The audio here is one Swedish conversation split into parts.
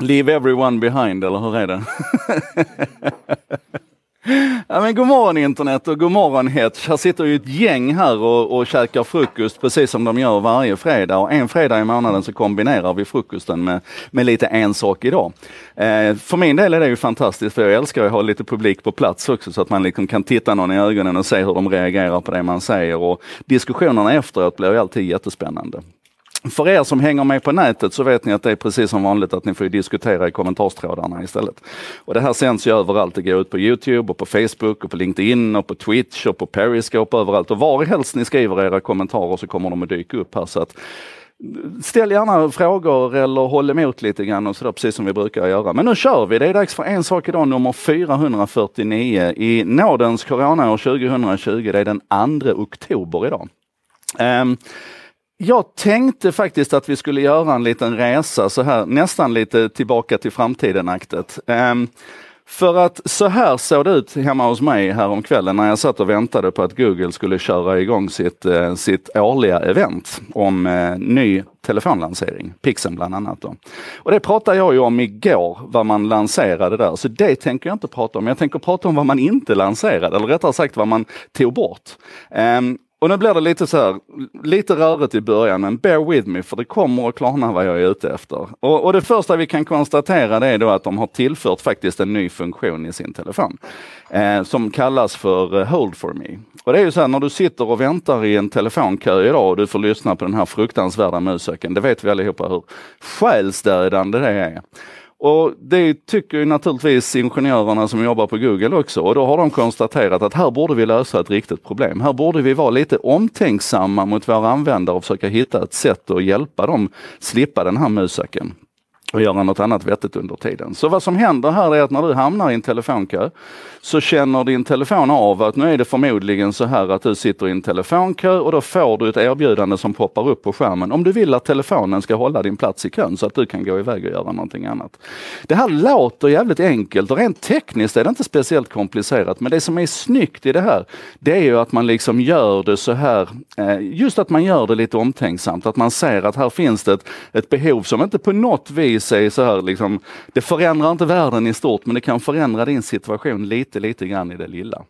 Leave everyone behind, eller hur är det? Ja, men god morgon internet och god morgon Hetch. Här sitter ju ett gäng här och, och käkar frukost precis som de gör varje fredag. Och en fredag i månaden så kombinerar vi frukosten med, med lite en sak idag. Eh, för min del är det ju fantastiskt för jag älskar att ha lite publik på plats också så att man liksom kan titta någon i ögonen och se hur de reagerar på det man säger. Och diskussionerna efteråt blir ju alltid jättespännande. För er som hänger med på nätet så vet ni att det är precis som vanligt att ni får diskutera i kommentarstrådarna istället. Och det här sänds ju överallt. Det går ut på Youtube och på Facebook och på LinkedIn och på Twitch och på Periscope överallt. Och varhelst ni skriver era kommentarer så kommer de att dyka upp här. Så att Ställ gärna frågor eller håll emot lite grann och sådär, precis som vi brukar göra. Men nu kör vi! Det är dags för En sak idag nummer 449 i nådens coronaår 2020. Det är den 2 oktober idag. Um, jag tänkte faktiskt att vi skulle göra en liten resa så här, nästan lite tillbaka till framtiden-aktet. Um, för att så här såg det ut hemma hos mig häromkvällen när jag satt och väntade på att Google skulle köra igång sitt, eh, sitt årliga event om eh, ny telefonlansering, Pixen bland annat. Då. Och det pratade jag ju om igår, vad man lanserade där, så det tänker jag inte prata om. Jag tänker prata om vad man inte lanserade, eller rättare sagt vad man tog bort. Um, och nu blir det lite så här, lite rörigt i början, men bear with me för det kommer att klarna vad jag är ute efter. Och, och, det första vi kan konstatera det är då att de har tillfört faktiskt en ny funktion i sin telefon. Eh, som kallas för eh, Hold for me. Och det är ju så här, när du sitter och väntar i en telefonkö idag och du får lyssna på den här fruktansvärda musiken, det vet vi allihopa hur själsdödande det är. Och det tycker ju naturligtvis ingenjörerna som jobbar på Google också och då har de konstaterat att här borde vi lösa ett riktigt problem. Här borde vi vara lite omtänksamma mot våra användare och försöka hitta ett sätt att hjälpa dem slippa den här musaken och göra något annat vettigt under tiden. Så vad som händer här är att när du hamnar i en telefonkö så känner din telefon av att nu är det förmodligen så här att du sitter i en telefonkö och då får du ett erbjudande som poppar upp på skärmen om du vill att telefonen ska hålla din plats i kön så att du kan gå iväg och göra någonting annat. Det här låter jävligt enkelt och rent tekniskt är det inte speciellt komplicerat men det som är snyggt i det här det är ju att man liksom gör det så här, eh, just att man gör det lite omtänksamt, att man ser att här finns det ett, ett behov som inte på något vis är så här liksom, det förändrar inte världen i stort men det kan förändra din situation lite, lite grann i det lilla.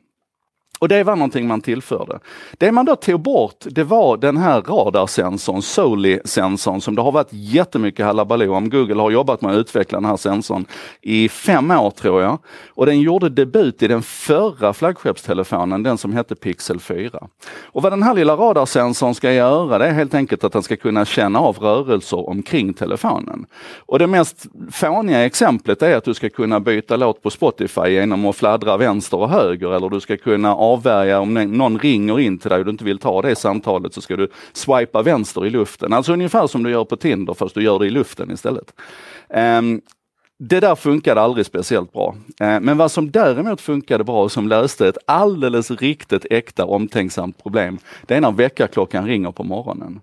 Och det var någonting man tillförde. Det man då tog bort, det var den här radarsensorn, Soli-sensorn, som det har varit jättemycket halabaloo om. Google har jobbat med att utveckla den här sensorn i fem år tror jag. Och den gjorde debut i den förra flaggskeppstelefonen, den som hette Pixel 4. Och vad den här lilla radarsensorn ska göra, det är helt enkelt att den ska kunna känna av rörelser omkring telefonen. Och det mest fåniga exemplet är att du ska kunna byta låt på Spotify genom att fladdra vänster och höger, eller du ska kunna avvärja om någon ringer in till dig och du inte vill ta det samtalet så ska du swipa vänster i luften. Alltså ungefär som du gör på Tinder fast du gör det i luften istället. Um, det där funkade aldrig speciellt bra. Eh, men vad som däremot funkade bra och som löste ett alldeles riktigt äkta omtänksamt problem, det är när väckarklockan ringer på morgonen.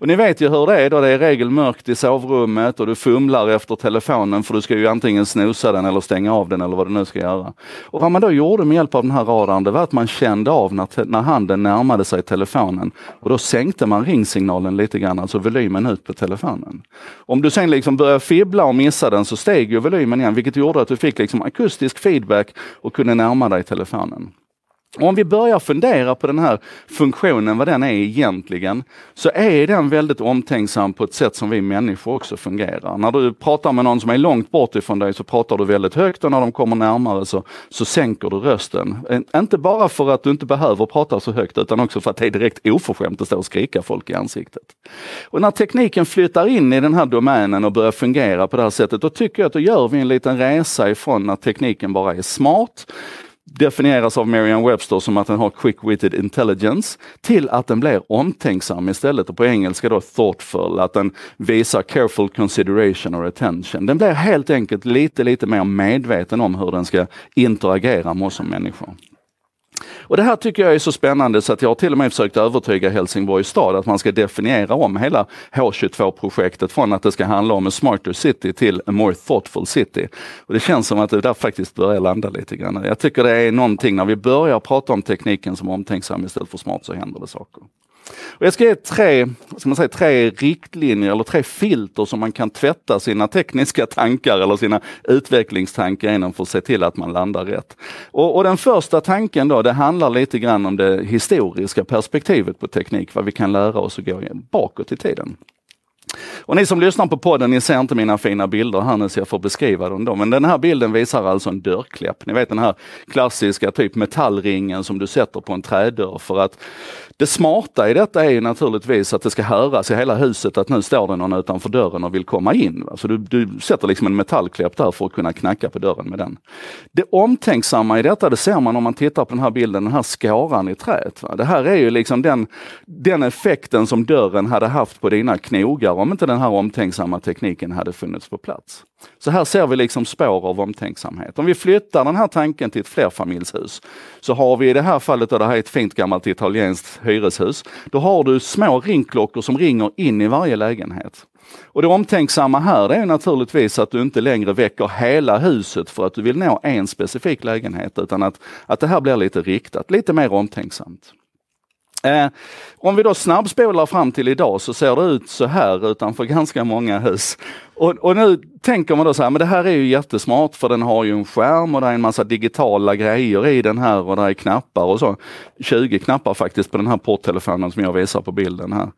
Och ni vet ju hur det är då, det är i regel mörkt i sovrummet och du fumlar efter telefonen för du ska ju antingen snosa den eller stänga av den eller vad du nu ska göra. Och vad man då gjorde med hjälp av den här radarn, det var att man kände av när, när handen närmade sig telefonen och då sänkte man ringsignalen lite grann, alltså volymen ut på telefonen. Om du sen liksom började fibbla och missa den så steg ju volymen igen, vilket gjorde att du fick liksom akustisk feedback och kunde närma dig telefonen. Och om vi börjar fundera på den här funktionen, vad den är egentligen, så är den väldigt omtänksam på ett sätt som vi människor också fungerar. När du pratar med någon som är långt bort ifrån dig så pratar du väldigt högt och när de kommer närmare så, så sänker du rösten. Inte bara för att du inte behöver prata så högt utan också för att det är direkt oförskämt att stå och skrika folk i ansiktet. Och när tekniken flyttar in i den här domänen och börjar fungera på det här sättet, då tycker jag att då gör vi en liten resa ifrån att tekniken bara är smart definieras av Merriam-Webster som att den har quick-witted intelligence till att den blir omtänksam istället och på engelska då thoughtful, att den visar careful consideration or attention. Den blir helt enkelt lite, lite mer medveten om hur den ska interagera med oss som människor. Och det här tycker jag är så spännande så att jag har till och med försökt övertyga Helsingborgs stad att man ska definiera om hela H22-projektet från att det ska handla om en smarter city till a more thoughtful city. Och Det känns som att det där faktiskt börjar landa lite grann. Jag tycker det är någonting när vi börjar prata om tekniken som omtänksam istället för smart så händer det saker. Och jag ska ge tre, ska man säga, tre riktlinjer eller tre filter som man kan tvätta sina tekniska tankar eller sina utvecklingstankar genom för att se till att man landar rätt. Och, och den första tanken då, det handlar lite grann om det historiska perspektivet på teknik, vad vi kan lära oss att gå bakåt i tiden. Och ni som lyssnar på podden, ni ser inte mina fina bilder här nu så jag får beskriva dem då. Men den här bilden visar alltså en dörrkläpp. Ni vet den här klassiska typ metallringen som du sätter på en trädörr för att det smarta i detta är ju naturligtvis att det ska höras i hela huset att nu står det någon utanför dörren och vill komma in. Så du, du sätter liksom en metallkläpp där för att kunna knacka på dörren med den. Det omtänksamma i detta, det ser man om man tittar på den här bilden, den här skåran i träet. Va? Det här är ju liksom den, den effekten som dörren hade haft på dina knogar om inte den här omtänksamma tekniken hade funnits på plats. Så här ser vi liksom spår av omtänksamhet. Om vi flyttar den här tanken till ett flerfamiljshus så har vi i det här fallet, och det här är ett fint gammalt italienskt hyreshus, då har du små ringklockor som ringer in i varje lägenhet. Och det omtänksamma här det är naturligtvis att du inte längre väcker hela huset för att du vill nå en specifik lägenhet utan att, att det här blir lite riktat, lite mer omtänksamt. Eh, om vi då snabbspolar fram till idag så ser det ut så här utanför ganska många hus. Och, och, nu tänker man då så här, men det här är ju jättesmart för den har ju en skärm och det är en massa digitala grejer i den här och det är knappar och så. 20 knappar faktiskt på den här porttelefonen som jag visar på bilden här.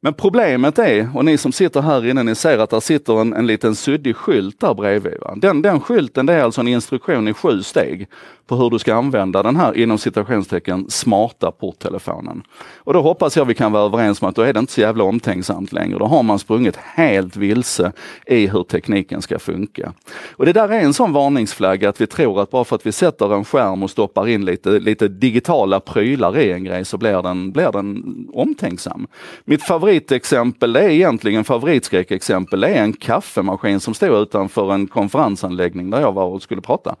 Men problemet är, och ni som sitter här inne, ni ser att där sitter en, en liten suddig skylt där bredvid. Va? Den, den skylten det är alltså en instruktion i sju steg på hur du ska använda den här inom citationstecken smarta porttelefonen. Och då hoppas jag vi kan vara överens om att då är det inte så jävla omtänksamt längre. Då har man sprungit helt vilse i hur tekniken ska funka. Och det där är en sån varningsflagga att vi tror att bara för att vi sätter en skärm och stoppar in lite, lite digitala prylar i en grej så blir den, blir den omtänksam. Mitt favoritexempel är egentligen favoritskräckexempel, det är en kaffemaskin som stod utanför en konferensanläggning där jag var och skulle prata.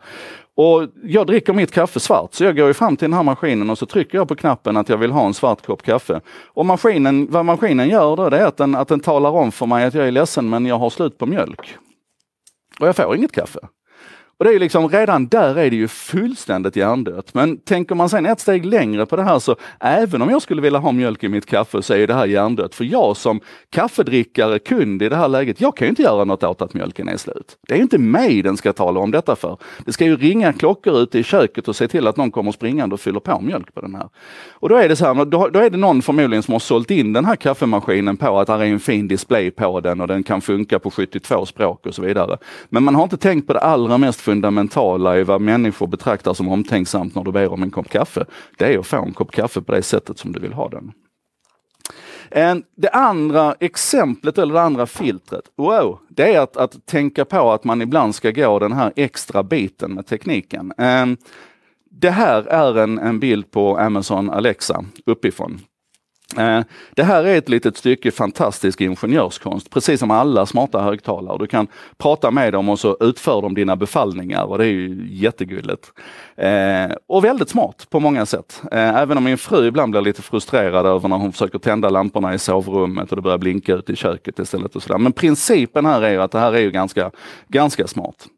Och jag dricker mitt kaffe svart, så jag går fram till den här maskinen och så trycker jag på knappen att jag vill ha en svart kopp kaffe. Och maskinen, vad maskinen gör då, det är att den, att den talar om för mig att jag är ledsen men jag har slut på mjölk. Och jag får inget kaffe. Och det är liksom, redan där är det ju fullständigt hjärndött. Men tänker man sen ett steg längre på det här så även om jag skulle vilja ha mjölk i mitt kaffe så är det här hjärndött. För jag som kaffedrickare, kund i det här läget, jag kan ju inte göra något åt att mjölken är slut. Det är inte mig den ska tala om detta för. Det ska ju ringa klockor ute i köket och se till att någon kommer springande och fyller på mjölk på den här. Och då är det så här, då, då är det någon förmodligen som har sålt in den här kaffemaskinen på att det är en fin display på den och den kan funka på 72 språk och så vidare. Men man har inte tänkt på det allra mest fundamentala i vad människor betraktar som omtänksamt när du ber om en kopp kaffe. Det är att få en kopp kaffe på det sättet som du vill ha den. Det andra exemplet eller det andra filtret, wow, det är att, att tänka på att man ibland ska gå den här extra biten med tekniken. Det här är en, en bild på Amazon Alexa uppifrån. Eh, det här är ett litet stycke fantastisk ingenjörskonst, precis som alla smarta högtalare. Du kan prata med dem och så utför de dina befallningar och det är ju jättegulligt. Eh, och väldigt smart på många sätt. Eh, även om min fru ibland blir lite frustrerad över när hon försöker tända lamporna i sovrummet och det börjar blinka ut i köket istället. och sådär. Men principen här är att det här är ju ganska, ganska smart.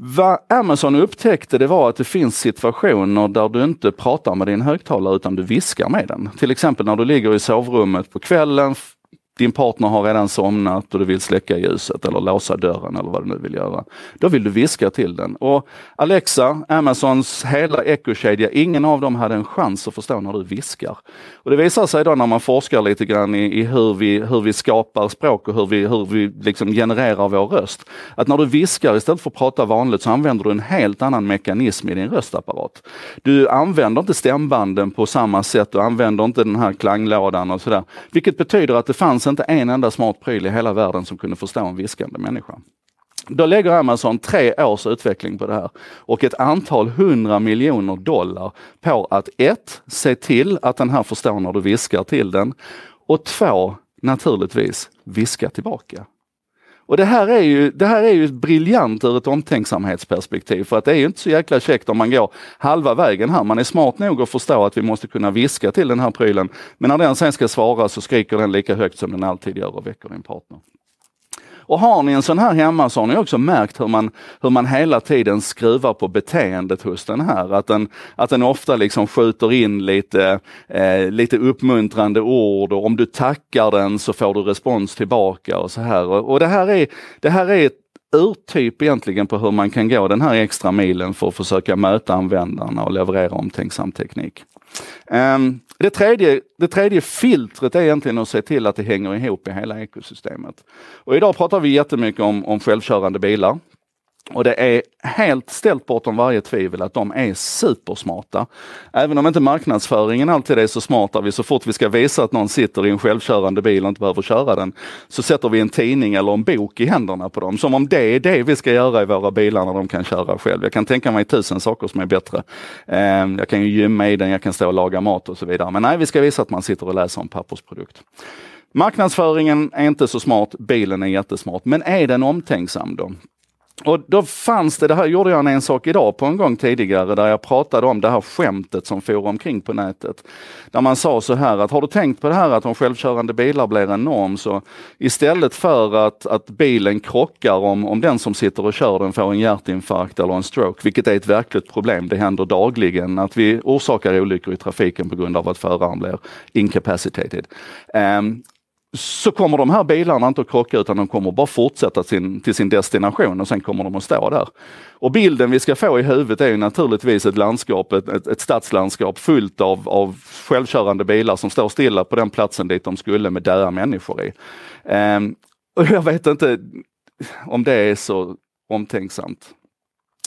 Vad Amazon upptäckte det var att det finns situationer där du inte pratar med din högtalare utan du viskar med den. Till exempel när du ligger i sovrummet på kvällen, din partner har redan somnat och du vill släcka ljuset eller låsa dörren eller vad du nu vill göra. Då vill du viska till den. Och Alexa, Amazons hela ekokedja, ingen av dem hade en chans att förstå när du viskar. Och det visar sig då när man forskar lite grann i, i hur, vi, hur vi skapar språk och hur vi, hur vi liksom genererar vår röst. Att när du viskar istället för att prata vanligt så använder du en helt annan mekanism i din röstapparat. Du använder inte stämbanden på samma sätt, du använder inte den här klanglådan och sådär. Vilket betyder att det fanns inte en enda smart pryl i hela världen som kunde förstå en viskande människa. Då lägger Amazon tre års utveckling på det här och ett antal hundra miljoner dollar på att ett, se till att den här förstår när du viskar till den och två, naturligtvis viska tillbaka. Och det här är ju, det här är ju briljant ur ett omtänksamhetsperspektiv för att det är ju inte så jäkla käckt om man går halva vägen här. Man är smart nog att förstå att vi måste kunna viska till den här prylen. Men när den sen ska svara så skriker den lika högt som den alltid gör och väcker din partner. Och har ni en sån här hemma så har ni också märkt hur man, hur man hela tiden skruvar på beteendet hos den här. Att den, att den ofta liksom skjuter in lite, eh, lite uppmuntrande ord och om du tackar den så får du respons tillbaka och så här. Och, och det här är, det här är ett urtyp egentligen på hur man kan gå den här extra milen för att försöka möta användarna och leverera omtänksam teknik. Um, det, tredje, det tredje filtret är egentligen att se till att det hänger ihop i hela ekosystemet. Och idag pratar vi jättemycket om, om självkörande bilar. Och det är helt ställt bortom varje tvivel att de är supersmarta. Även om inte marknadsföringen alltid är så smart, vi så fort vi ska visa att någon sitter i en självkörande bil och inte behöver köra den, så sätter vi en tidning eller en bok i händerna på dem. Som om det är det vi ska göra i våra bilar när de kan köra själv. Jag kan tänka mig tusen saker som är bättre. Ehm, jag kan ju gymma i den, jag kan stå och laga mat och så vidare. Men nej, vi ska visa att man sitter och läser en pappersprodukt. Marknadsföringen är inte så smart, bilen är jättesmart. Men är den omtänksam då? Och då fanns det, det här gjorde jag en sak idag på en gång tidigare, där jag pratade om det här skämtet som for omkring på nätet. Där man sa så här att har du tänkt på det här att om självkörande bilar blir en norm så istället för att, att bilen krockar om, om den som sitter och kör den får en hjärtinfarkt eller en stroke, vilket är ett verkligt problem, det händer dagligen att vi orsakar olyckor i trafiken på grund av att föraren blir incapacitated. Um, så kommer de här bilarna inte att krocka utan de kommer bara fortsätta sin, till sin destination och sen kommer de att stå där. Och bilden vi ska få i huvudet är naturligtvis ett landskap, ett, ett, ett stadslandskap fullt av, av självkörande bilar som står stilla på den platsen dit de skulle med döda människor i. Um, och jag vet inte om det är så omtänksamt.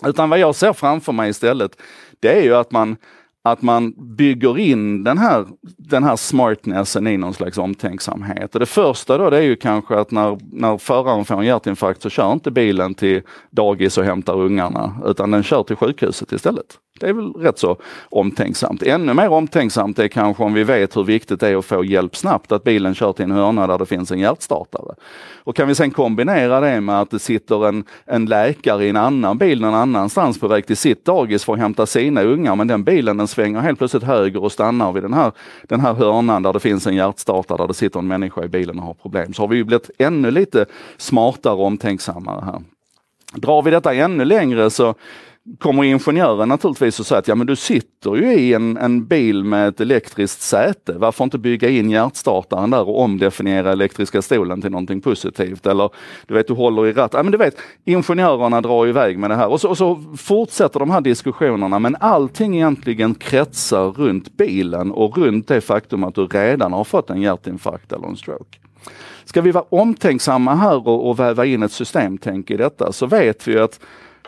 Utan vad jag ser framför mig istället, det är ju att man att man bygger in den här, den här smartnessen i någon slags omtänksamhet. Och det första då det är ju kanske att när, när föraren får en hjärtinfarkt så kör inte bilen till dagis och hämtar ungarna utan den kör till sjukhuset istället. Det är väl rätt så omtänksamt. Ännu mer omtänksamt är kanske om vi vet hur viktigt det är att få hjälp snabbt, att bilen kör till en hörna där det finns en hjärtstartare. Och kan vi sen kombinera det med att det sitter en, en läkare i en annan bil någon annanstans på väg till sitt dagis för att hämta sina ungar, men den bilen den svänger helt plötsligt höger och stannar vid den här, den här hörnan där det finns en hjärtstartare där det sitter en människa i bilen och har problem. Så har vi ju blivit ännu lite smartare och omtänksammare här. Drar vi detta ännu längre så kommer ingenjören naturligtvis och säga att ja men du sitter ju i en, en bil med ett elektriskt säte. Varför inte bygga in hjärtstartaren där och omdefiniera elektriska stolen till någonting positivt? Eller du vet, du håller i ratt. Ja, men du vet, ingenjörerna drar iväg med det här och så, och så fortsätter de här diskussionerna. Men allting egentligen kretsar runt bilen och runt det faktum att du redan har fått en hjärtinfarkt eller en stroke. Ska vi vara omtänksamma här och, och väva in ett systemtänk i detta så vet vi att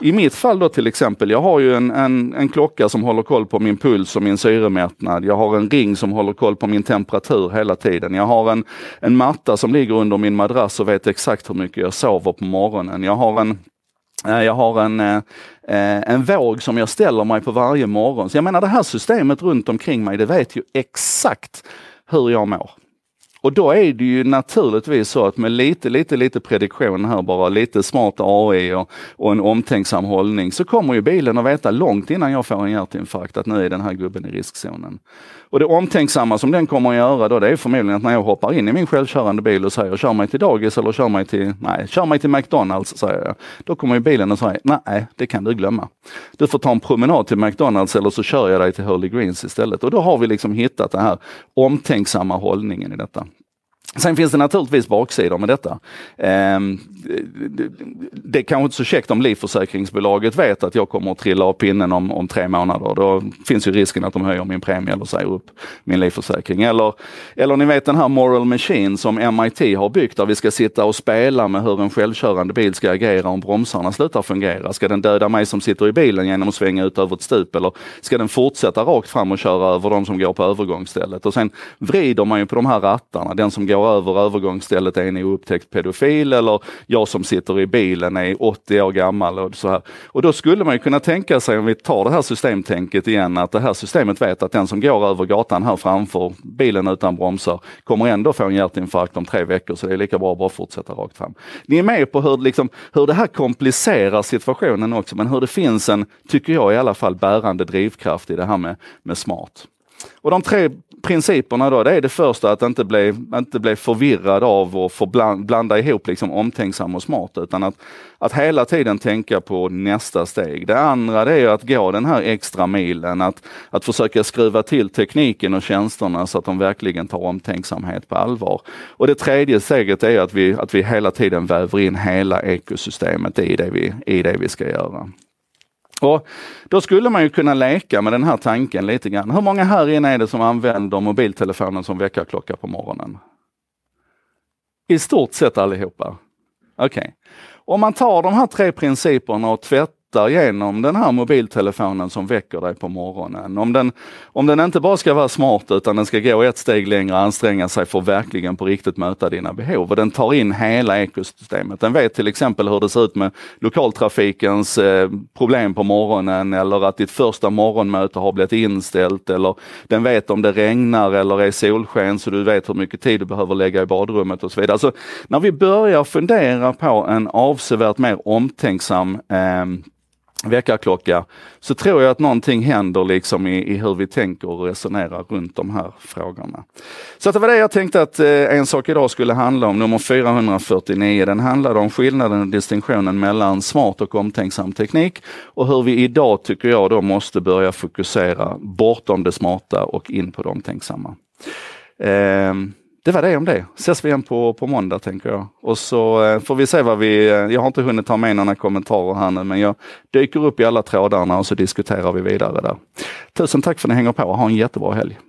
i mitt fall då till exempel, jag har ju en, en, en, klocka som håller koll på min puls och min syremättnad. Jag har en ring som håller koll på min temperatur hela tiden. Jag har en, en matta som ligger under min madrass och vet exakt hur mycket jag sover på morgonen. Jag har en eh, jag har en, eh, eh, en våg som jag ställer mig på varje morgon. Så jag menar det här systemet runt omkring mig, det vet ju exakt hur jag mår. Och då är det ju naturligtvis så att med lite, lite, lite prediktion här bara, lite smart AI och, och en omtänksam hållning så kommer ju bilen att veta långt innan jag får en hjärtinfarkt att nu är den här gubben i riskzonen. Och det omtänksamma som den kommer att göra då, det är förmodligen att när jag hoppar in i min självkörande bil och säger kör mig till dagis eller kör mig till, nej, kör mig till McDonalds, säger jag. Då kommer ju bilen att säga, nej, det kan du glömma. Du får ta en promenad till McDonalds eller så kör jag dig till Holy Greens istället. Och då har vi liksom hittat den här omtänksamma hållningen i detta. Sen finns det naturligtvis baksidor med detta. Ehm, det är kanske inte så käckt om livförsäkringsbolaget vet att jag kommer att trilla av pinnen om, om tre månader. Då finns ju risken att de höjer min premie eller säger upp min livförsäkring. Eller, eller ni vet den här Moral Machine som MIT har byggt där vi ska sitta och spela med hur en självkörande bil ska agera om bromsarna slutar fungera. Ska den döda mig som sitter i bilen genom att svänga ut över ett stup eller ska den fortsätta rakt fram och köra över de som går på övergångsstället? Och sen vrider man ju på de här rattarna. Den som går över övergångsstället är en oupptäckt pedofil eller jag som sitter i bilen är 80 år gammal och så här. Och då skulle man kunna tänka sig, om vi tar det här systemtänket igen, att det här systemet vet att den som går över gatan här framför bilen utan bromsar kommer ändå få en hjärtinfarkt om tre veckor, så det är lika bra att bara fortsätta rakt fram. Ni är med på hur, liksom, hur det här komplicerar situationen också, men hur det finns en, tycker jag i alla fall, bärande drivkraft i det här med, med smart. Och de tre principerna då, det är det första att inte bli, inte bli förvirrad av och blanda ihop liksom omtänksam och smart, utan att, att hela tiden tänka på nästa steg. Det andra det är att gå den här extra milen, att, att försöka skruva till tekniken och tjänsterna så att de verkligen tar omtänksamhet på allvar. Och det tredje steget är att vi, att vi hela tiden väver in hela ekosystemet i det vi, i det vi ska göra. Och då skulle man ju kunna leka med den här tanken lite grann. Hur många här inne är det som använder mobiltelefonen som väckarklocka på morgonen? I stort sett allihopa. Okej. Okay. Om man tar de här tre principerna och tvättar tittar genom den här mobiltelefonen som väcker dig på morgonen. Om den, om den inte bara ska vara smart utan den ska gå ett steg längre och anstränga sig för att verkligen på riktigt möta dina behov. Och den tar in hela ekosystemet. Den vet till exempel hur det ser ut med lokaltrafikens eh, problem på morgonen eller att ditt första morgonmöte har blivit inställt eller den vet om det regnar eller är solsken så du vet hur mycket tid du behöver lägga i badrummet och så vidare. Alltså, när vi börjar fundera på en avsevärt mer omtänksam eh, väckarklocka, så tror jag att någonting händer liksom i, i, hur vi tänker och resonerar runt de här frågorna. Så det var det jag tänkte att eh, En sak idag skulle handla om, nummer 449. Den handlade om skillnaden och distinktionen mellan smart och omtänksam teknik och hur vi idag, tycker jag, då måste börja fokusera bortom det smarta och in på det omtänksamma. Eh, det var det om det. Ses vi igen på, på måndag tänker jag. Och så eh, får vi se vad vi, eh, jag har inte hunnit ta med några kommentarer här nu men jag dyker upp i alla trådarna och så diskuterar vi vidare där. Tusen tack för att ni hänger på och ha en jättebra helg.